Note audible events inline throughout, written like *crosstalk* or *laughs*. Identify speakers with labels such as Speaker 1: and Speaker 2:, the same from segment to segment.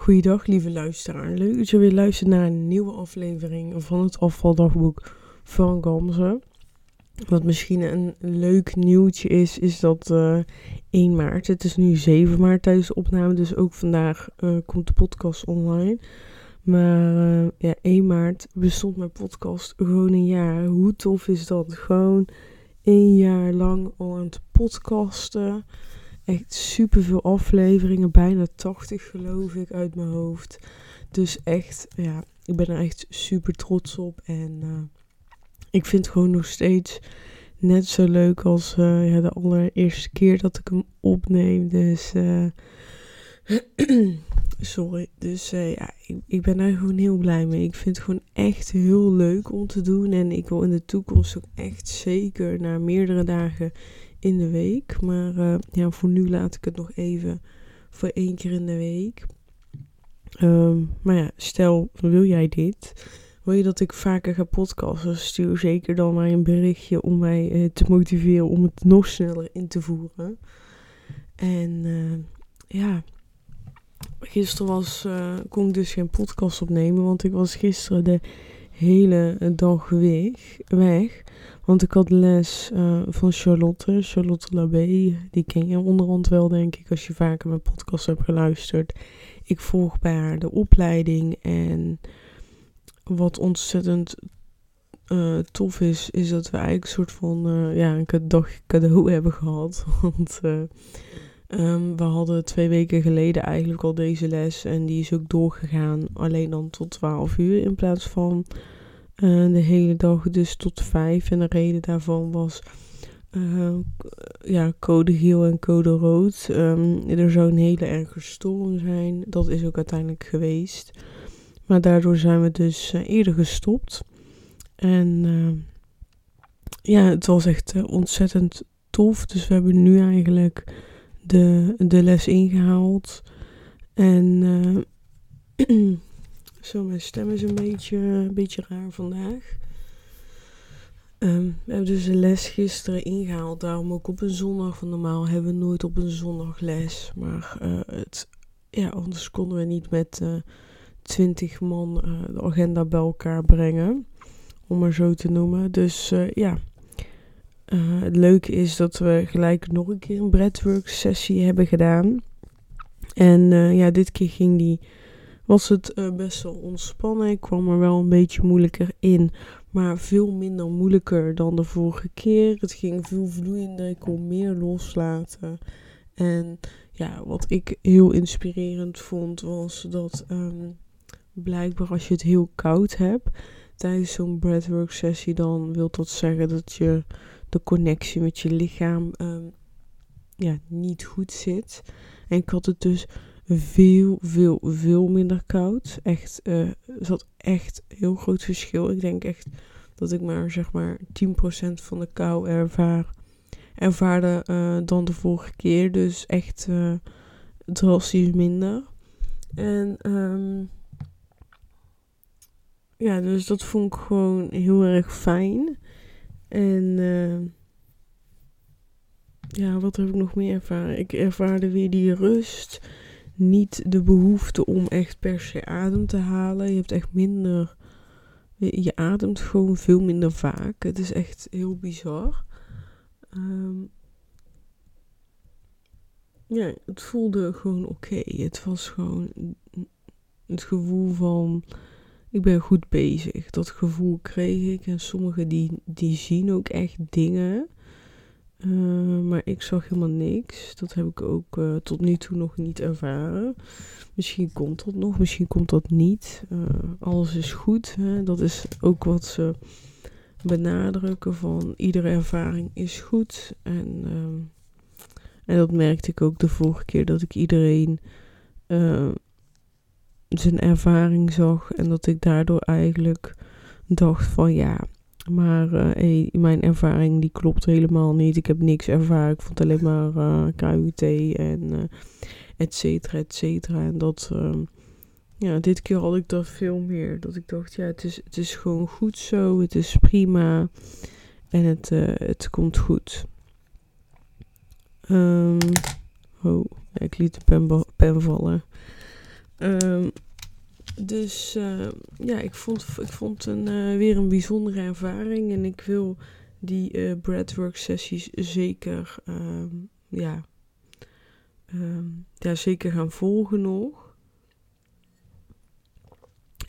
Speaker 1: Goeiedag, lieve luisteraar. Leuk dat je weer luistert naar een nieuwe aflevering van het afvaldagboek van Gamze. Wat misschien een leuk nieuwtje is, is dat uh, eh, 1 maart, het is nu 7 maart tijdens de opname, dus ook vandaag uh, komt de podcast online. Maar uh, ja, 1 maart bestond mijn podcast gewoon een jaar. Hoe tof is dat? Gewoon een jaar lang al aan het podcasten. Echt super veel afleveringen, bijna 80 geloof ik uit mijn hoofd. Dus echt, ja, ik ben er echt super trots op. En uh, ik vind het gewoon nog steeds net zo leuk als uh, ja, de allereerste keer dat ik hem opneem. Dus, uh, *clears throat* sorry. Dus ja, ik, ik, ben daar gewoon heel blij mee. Ik vind het gewoon echt heel leuk om te doen. En ik wil in de toekomst ook echt zeker naar meerdere dagen in de week. Maar uh, ja, voor nu laat ik het nog even voor één keer in de week. Um, maar ja, stel, wil jij dit? Wil je dat ik vaker ga podcasten? Stuur zeker dan mij een berichtje om mij uh, te motiveren om het nog sneller in te voeren. En uh, ja, gisteren was, kon ik dus geen podcast opnemen, want ik was gisteren de hele dag weg. weg. Want ik had les uh, van Charlotte, Charlotte Labé. Die ken je onderhand wel, denk ik, als je vaker mijn podcast hebt geluisterd. Ik volg bij haar de opleiding. En wat ontzettend uh, tof is, is dat we eigenlijk een soort van uh, ja, een dag cadeau *laughs* hebben gehad. Want um, we hadden twee weken geleden eigenlijk al deze les. En die is ook doorgegaan, alleen dan tot 12 uur in plaats van uh, de hele dag dus tot vijf. En de reden daarvan was uh, ja, code geel en code rood. Um, er zou een hele erge storm zijn. Dat is ook uiteindelijk geweest. Maar daardoor zijn we dus uh, eerder gestopt. En ja, het was echt ontzettend tof. Dus we hebben nu eigenlijk de, de les ingehaald. En *clears throat* Zo, mijn stem is een beetje, een beetje raar vandaag. Um, we hebben dus een les gisteren ingehaald. Daarom ook op een zondag. Van normaal hebben we nooit op een zondag les. Maar uh, het, ja, anders konden we niet met 20 man uh, de agenda bij elkaar brengen. Om maar zo te noemen. Dus ja. het leuke is dat we gelijk nog een keer een breathwork sessie hebben gedaan. En ja, dit keer ging die was het uh, best wel ontspannen. Ik kwam er wel een beetje moeilijker in, maar veel minder moeilijker dan de vorige keer. Het ging veel vloeiender, ik kon meer loslaten. En ja, wat ik heel inspirerend vond, was dat um, blijkbaar als je het heel koud hebt tijdens zo'n breathwork sessie, dan wil dat zeggen dat je de connectie met je lichaam um, ja, niet goed zit. En ik had het dus veel, veel, veel minder koud. Echt, uh, zat echt heel groot verschil. Ik denk echt dat ik maar zeg maar 10% van de kou ervaar, ervaarde uh, dan de vorige keer. Dus echt uh, drastisch minder. En um, ja, dus dat vond ik gewoon heel erg fijn. En uh, ja, wat heb ik nog meer ervaren? Ik ervaarde weer die rust niet de behoefte om echt per se adem te halen. Je hebt echt minder. Je ademt gewoon veel minder vaak. Het is echt heel bizar. Um, ja, het voelde gewoon oké. Het was gewoon het gevoel van ik ben goed bezig. Dat gevoel kreeg ik. En sommigen die, die zien ook echt dingen. Uh, maar ik zag helemaal niks. Dat heb ik ook uh, tot nu toe nog niet ervaren. Misschien komt dat nog, misschien komt dat niet. Uh, alles is goed. Hè? Dat is ook wat ze benadrukken van iedere ervaring is goed. En, en dat merkte ik ook de vorige keer dat ik iedereen zijn ervaring zag. En dat ik daardoor eigenlijk dacht van ja, maar hey, mijn ervaring die klopt helemaal niet. Ik heb niks ervaren. Ik vond alleen maar uh, eh, KUT en uh, et cetera, et cetera. En dat, uh, ja, dit keer had ik dat veel meer. Dat ik dacht, ja, het is, het is gewoon goed zo. Het is prima. En het, het komt goed. Um, oh, ik liet de pen, pen vallen. Ehm, dus uh, ja, ik vond, ik vond een, uh, weer een bijzondere ervaring. En ik wil die uh, breathwork sessies zeker, um, ja, um, zeker gaan volgen nog.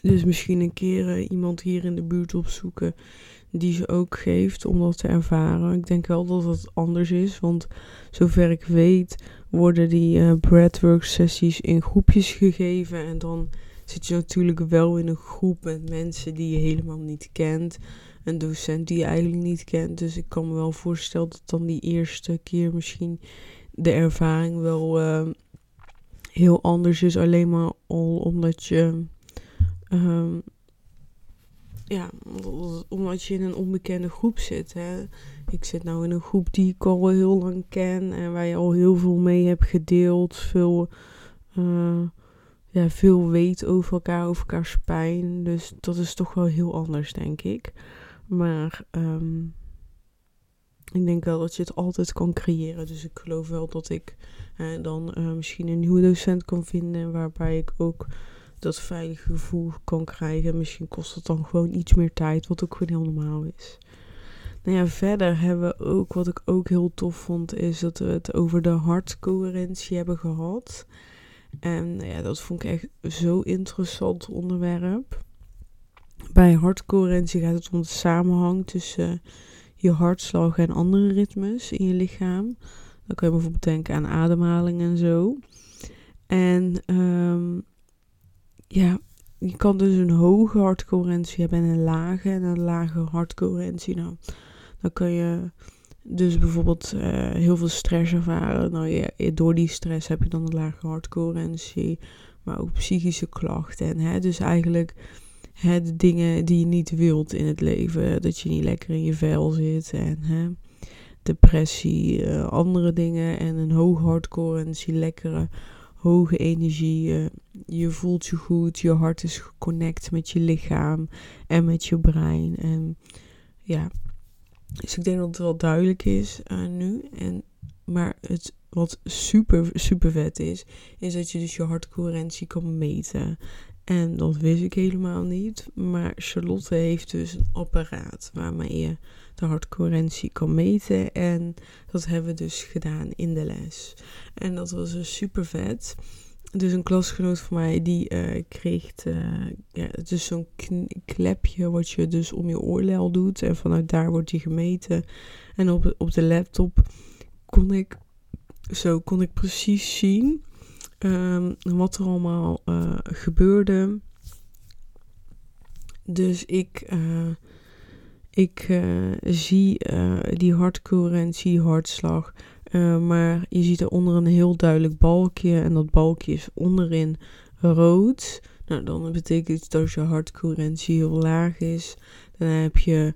Speaker 1: Dus misschien een keer iemand hier in de buurt opzoeken die ze ook geeft om dat te ervaren. Ik denk wel dat het anders is, want zover ik weet worden die uh, breathwork sessies in groepjes gegeven en dan zit je natuurlijk wel in een groep met mensen die je helemaal niet kent. Een docent die je eigenlijk niet kent. Dus ik kan me wel voorstellen dat dan die eerste keer misschien de ervaring wel uh, heel anders is. Alleen maar al omdat je. Um, ja, omdat je in een onbekende groep zit. Hè. Ik zit nou in een groep die ik al heel lang ken en waar je al heel veel mee hebt gedeeld. Veel, uh, ja, veel weet over elkaar, over elkaars pijn. Dus dat is toch wel heel anders, denk ik. Maar um, ik denk wel dat je het altijd kan creëren. Dus ik geloof wel dat ik uh, dan uh, misschien een nieuwe docent kan vinden waarbij ik ook dat veilige gevoel kan krijgen. Misschien kost het dan gewoon iets meer tijd, wat ook gewoon heel normaal is. Nou ja, verder hebben we ook, wat ik ook heel tof vond, is dat we het over de hartcoherentie hebben gehad. En nou ja, dat vond ik echt zo interessant onderwerp. Bij hartcoherentie gaat het om de samenhang tussen je hartslag en andere ritmes in je lichaam. Dan kun je bijvoorbeeld denken aan ademhaling en zo. En um, ja, je kan dus een hoge hartcoherentie hebben en een lage en een lage hartcoherentie. Nou, dan kun je dus bijvoorbeeld uh, heel veel stress ervaren. Nou, ja, door die stress heb je dan een lage hartcoherentie, maar ook psychische klachten. En hè, dus eigenlijk hè, de dingen die je niet wilt in het leven. Dat je niet lekker in je vel zit en hè, depressie, uh, andere dingen. En een hoge hartcoherentie, lekkere hoge energie. Je, voelt je goed, je hart is geconnect met je lichaam en met je brein. En ja, dus ik denk dat het wel duidelijk is uh, nu. En, maar het wat super, super vet is, is dat je dus je hartcoherentie kan meten. En dat wist ik helemaal niet. Maar Charlotte heeft dus een apparaat waarmee je de hartcoherentie kan meten. En dat hebben we dus gedaan in de les. En dat was dus super vet. Dus een klasgenoot van mij die uh, kreeg, het is zo'n klepje wat je dus om je oorlel doet. En vanuit daar wordt die gemeten. En op, op de laptop kon ik, zo kon ik precies zien um, wat er allemaal uh, gebeurde. Dus ik, ik uh, zie die hartcoherentie, hartslag. maar je ziet eronder een heel duidelijk balkje. En dat balkje is onderin rood. Nou, dan betekent dat je hartcoherentie heel laag is. Dan heb je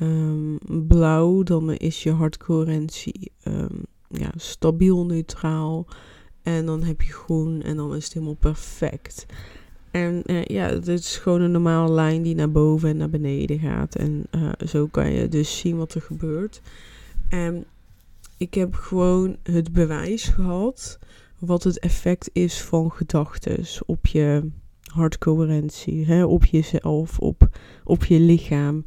Speaker 1: um, blauw. Dan is je hartcoherentie um, ja, stabiel neutraal. En dan heb je groen en dan is het helemaal perfect. En uh, ja, het is gewoon een normale lijn die naar boven en naar beneden gaat. En uh, zo kan je dus zien wat er gebeurt. En ik heb gewoon het bewijs gehad wat het effect is van gedachten op je hartcoherentie, hè, op jezelf, op, op je lichaam.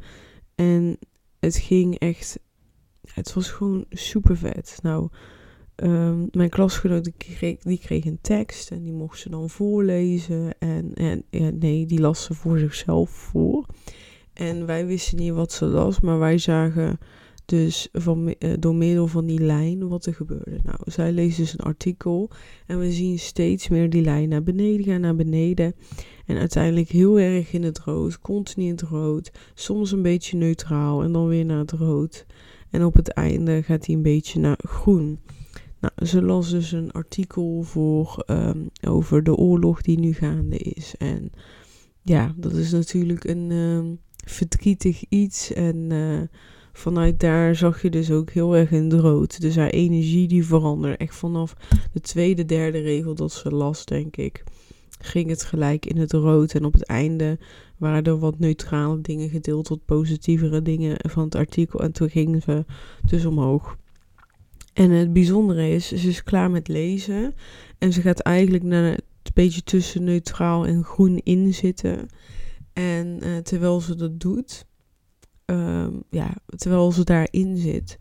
Speaker 1: En het ging echt, het was gewoon super vet. Nou, Um, mijn klasgenoot die kreeg, die een tekst en die mocht ze dan voorlezen. En, en nee, die las ze voor zichzelf voor. En wij wisten niet wat ze las, maar wij zagen dus van, uh, door middel van die lijn wat er gebeurde. Nou, zij leest dus een artikel en we zien steeds meer die lijn naar beneden gaan, naar beneden. En uiteindelijk heel erg in het rood, continu in het rood. Soms een beetje neutraal en dan weer naar het rood. En op het einde gaat hij een beetje naar groen. Nou, ze las dus een artikel voor um, over de oorlog die nu gaande is. En ja, dat is natuurlijk een um, verdrietig iets. En uh, vanuit daar zag je dus ook heel erg in het rood. Dus haar energie die veranderde. Echt vanaf de tweede, derde regel dat ze las, denk ik, ging het gelijk in het rood. En op het einde waren er wat neutrale dingen gedeeld, wat positievere dingen van het artikel. En toen gingen ze dus omhoog. En het bijzondere is, ze is klaar met lezen. En ze gaat eigenlijk naar beetje tussen neutraal en groen in zitten. En uh, terwijl ze dat doet, ehm, ja, terwijl ze daarin zit,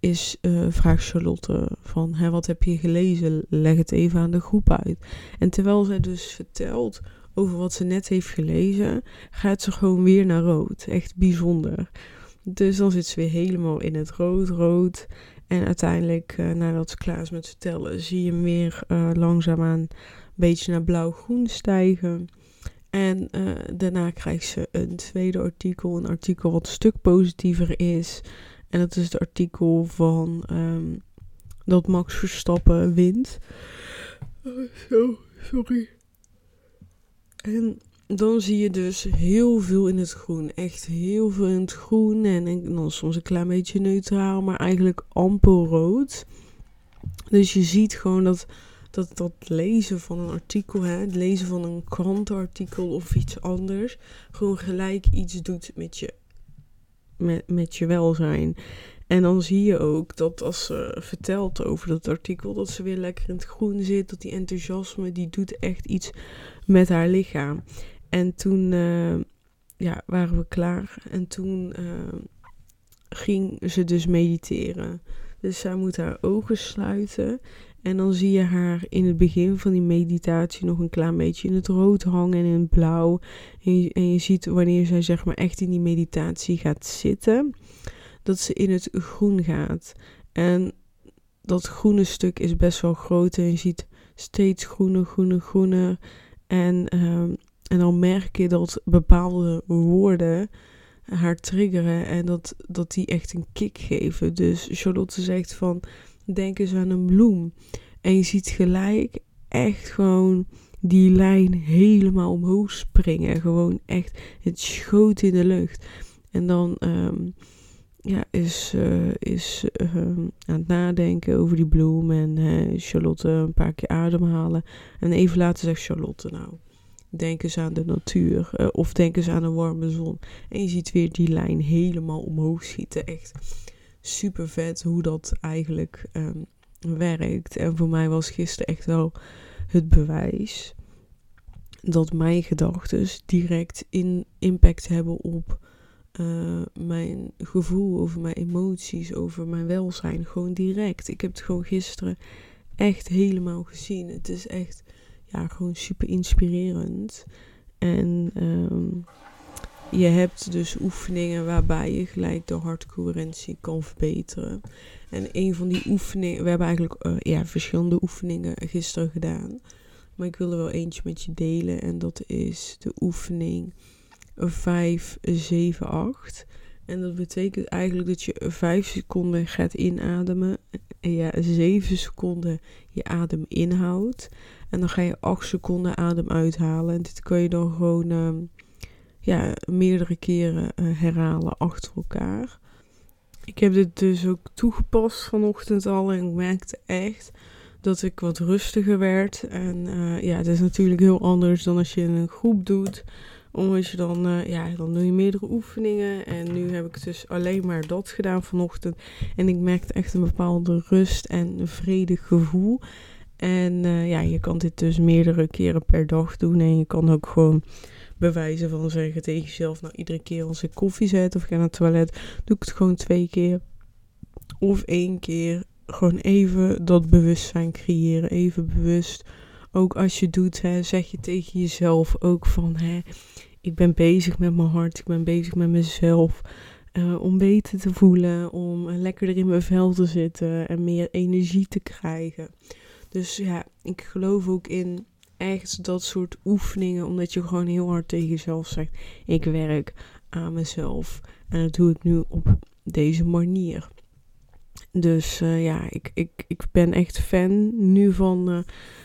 Speaker 1: is, uh, vraagt Charlotte van, wat heb je gelezen? Leg het even aan de groep uit. En terwijl zij dus vertelt over wat ze net heeft gelezen, gaat ze gewoon weer naar rood. Echt bijzonder. Dus dan zit ze weer helemaal in het rood-rood. En uiteindelijk, uh, nadat ze klaar is met vertellen, zie je hem weer uh, langzaamaan een beetje naar blauw-groen stijgen. En uh, daarna krijgt ze een tweede artikel, een artikel wat een stuk positiever is. En dat is het artikel van um, dat Max Verstappen wint. Oh, zo, sorry. En dan zie je dus heel veel in het groen. Echt heel veel in het groen. En, dan soms een klein beetje neutraal, maar eigenlijk amper rood. Dus je ziet gewoon dat dat, dat lezen van een artikel, hè, het lezen van een krantenartikel of iets anders, gewoon gelijk iets doet met je, met, met je welzijn. En dan zie je ook dat als ze vertelt over dat artikel, dat ze weer lekker in het groen zit. Dat die enthousiasme, die doet echt iets met haar lichaam. En toen uh, ja, waren we klaar. En toen uh, ging ze dus mediteren. Dus zij moet haar ogen sluiten. En dan zie je haar in het begin van die meditatie nog een klein beetje in het rood hangen en in het blauw. En je, en je ziet wanneer zij zeg maar echt in die meditatie gaat zitten, dat ze in het groen gaat. En dat groene stuk is best wel groot en je ziet steeds groener, groener, groener. En, um, en dan merk je dat bepaalde woorden haar triggeren en dat, dat die echt een kick geven. Dus Charlotte zegt van denk eens aan een bloem. En je ziet gelijk echt gewoon die lijn helemaal omhoog springen. Gewoon echt, het schoot in de lucht. En dan um, ja, is, uh, is uh, aan het nadenken over die bloem. En uh, Charlotte een paar keer ademhalen. En even later zegt Charlotte nou, denk eens aan de natuur. Uh, of denk eens aan een warme zon. En je ziet weer die lijn helemaal omhoog schieten. Echt super vet hoe dat eigenlijk um, werkt. En voor mij was gisteren echt wel het bewijs dat mijn gedachten direct in impact hebben op uh, mijn gevoel, over mijn emoties, over mijn welzijn. Gewoon direct. Ik heb het gewoon gisteren echt helemaal gezien. Het is echt ja, gewoon super inspirerend. En um, je hebt dus oefeningen waarbij je gelijk de hartcoherentie kan verbeteren. En een van die oefeningen, we hebben eigenlijk uh, ja, verschillende oefeningen gisteren gedaan. Maar ik wil er wel eentje met je delen. En dat is de oefening 5, 7, 8. En dat betekent eigenlijk dat je 5 seconden gaat inademen. Ja, 7 seconden je adem inhoudt. En dan ga je 8 seconden adem uithalen. En dit kan je dan gewoon. Uh, ja, meerdere keren uh, herhalen achter elkaar. Ik heb dit dus ook toegepast vanochtend al en ik merkte echt dat ik wat rustiger werd. En uh, ja, het is natuurlijk heel anders dan als je in een groep doet. Omdat je dan, uh, ja, dan doe je meerdere oefeningen. En nu heb ik dus alleen maar dat gedaan vanochtend. En ik merkte echt een bepaalde rust en een vredig gevoel. En ja, je kan dit dus meerdere keren per dag doen. En je kan ook gewoon bewijzen van zeggen tegen jezelf, nou iedere keer als ik koffie zet of ga naar het toilet, doe ik het gewoon twee keer. Of één keer. Gewoon even dat bewustzijn creëren. Even bewust. Ook als je doet, hè, zeg je tegen jezelf ook van, hè, ik ben bezig met mijn hart, ik ben bezig met mezelf. Uh, om beter te voelen, om lekkerder in mijn vel te zitten en meer energie te krijgen. Dus ja, ik geloof ook in echt dat soort oefeningen, omdat je gewoon heel hard tegen jezelf zegt: Ik werk aan mezelf. En dat doe ik nu op deze manier. Dus uh, ja, ik, ik, ik ben echt fan nu van, uh,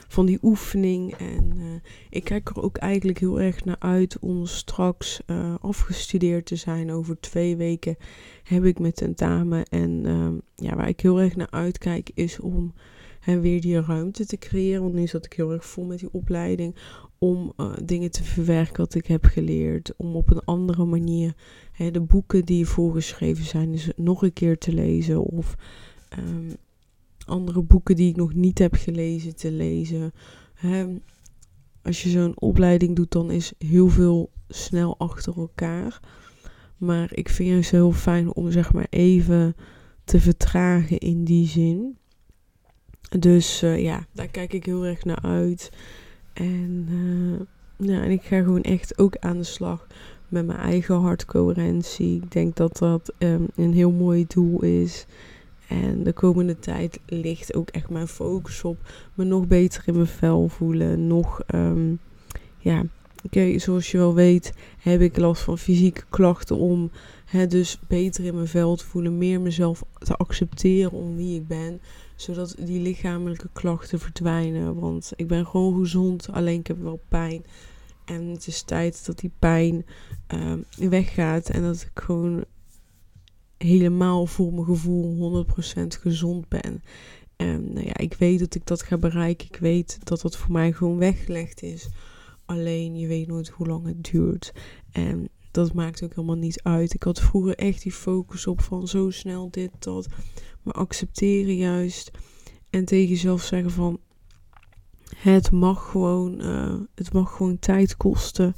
Speaker 1: van die oefening. En uh, ik kijk er ook eigenlijk heel erg naar uit om straks afgestudeerd te zijn. Over twee weken heb ik mijn tentamen. En ehm, ja, waar ik heel erg naar uitkijk is om en weer die ruimte te creëren. Want nu zat ik heel erg vol met die opleiding. Om uh, dingen te verwerken wat ik heb geleerd. Om op een andere manier hè, de boeken die voorgeschreven zijn, dus nog een keer te lezen. Of um, andere boeken die ik nog niet heb gelezen te lezen. Hè, als je zo'n opleiding doet, dan is heel veel snel achter elkaar. Maar ik vind het heel fijn om zeg maar even te vertragen in die zin. Dus uh, ja, daar kijk ik heel erg naar uit. En, uh, ja, en ik ga gewoon echt ook aan de slag met mijn eigen hartcoherentie. Ik denk dat dat um, een heel mooi doel is. En de komende tijd ligt ook echt mijn focus op me nog beter in mijn vel voelen. Nog, um, ja, oké, zoals je wel weet, heb ik last van fysieke klachten om hè, dus beter in mijn vel te voelen. Meer mezelf te accepteren om wie ik ben. Zodat die lichamelijke klachten verdwijnen. Want ik ben gewoon gezond, alleen ik heb wel pijn. En het is tijd dat die pijn um, weggaat. En dat ik gewoon helemaal voor mijn gevoel 100% gezond ben. En nou ja, ik weet dat ik dat ga bereiken. Ik weet dat dat voor mij gewoon weggelegd is. Alleen je weet nooit hoe lang het duurt. En dat maakt ook helemaal niet uit. Ik had vroeger echt die focus op van zo snel dit, dat. Maar accepteren juist. En tegen jezelf zeggen van het mag gewoon, uh, het mag gewoon tijd kosten.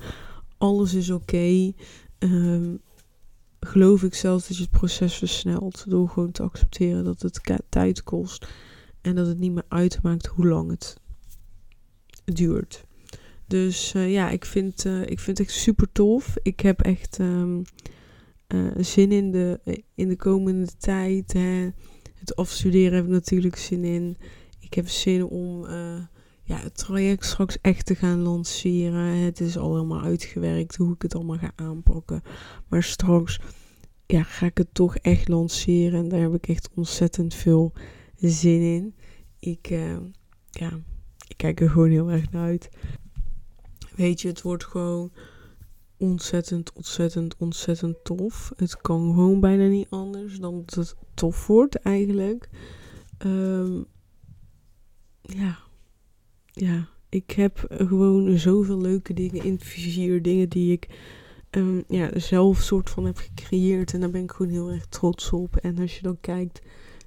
Speaker 1: Alles is oké. Um, geloof ik zelfs dat je het proces versnelt. Door gewoon te accepteren dat het tijd kost. En dat het niet meer uitmaakt hoe lang het duurt. Dus uh, ja, ik vind, uh, ik vind het echt super tof. Ik heb echt um, uh, zin in de, in de komende tijd. Het afstuderen heb ik natuurlijk zin in. Ik heb zin om ja, het traject straks echt te gaan lanceren. Het is al helemaal uitgewerkt hoe ik het allemaal ga aanpakken. Maar straks ja, ga ik het toch echt lanceren. En daar heb ik echt ontzettend veel zin in. Ik, ja, ik kijk er gewoon heel erg naar uit. Weet je, het wordt gewoon ontzettend, ontzettend, ontzettend tof. Het kan gewoon bijna niet anders dan dat het tof wordt eigenlijk. Um, ja, ja, ik heb gewoon zoveel leuke dingen in vizier. Dingen die ik um, ja, zelf soort van heb gecreëerd. En daar ben ik gewoon heel erg trots op. En als je dan kijkt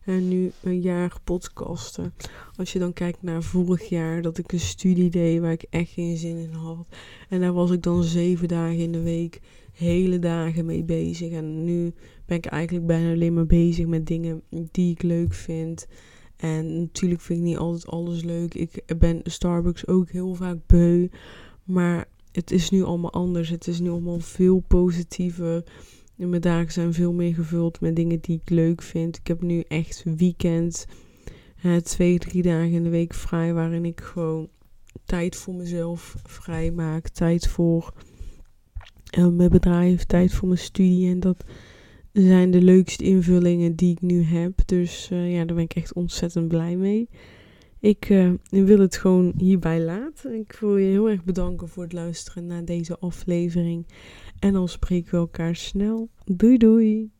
Speaker 1: uh, nu een jaar podcasten. Als je dan kijkt naar vorig jaar dat ik een studie deed waar ik echt geen zin in had. En daar was ik dan zeven dagen in de week, hele dagen mee bezig. En nu ben ik eigenlijk bijna alleen maar bezig met dingen die ik leuk vind. En natuurlijk vind ik niet altijd alles leuk. Ik ben Starbucks ook heel vaak beu. Maar het is nu allemaal anders. Het is nu allemaal veel positiever. Mijn dagen zijn veel meer gevuld met dingen die ik leuk vind. Ik heb nu echt weekend. Hè, twee, drie dagen in de week vrij. Waarin ik gewoon tijd voor mezelf vrij maak. Tijd voor uh, mijn bedrijf. Tijd voor mijn studie. En dat zijn de leukste invullingen die ik nu heb. Dus uh, ja, daar ben ik echt ontzettend blij mee. Ik uh, wil het gewoon hierbij laten. Ik wil je heel erg bedanken voor het luisteren naar deze aflevering. En dan spreken we elkaar snel. Doei doei!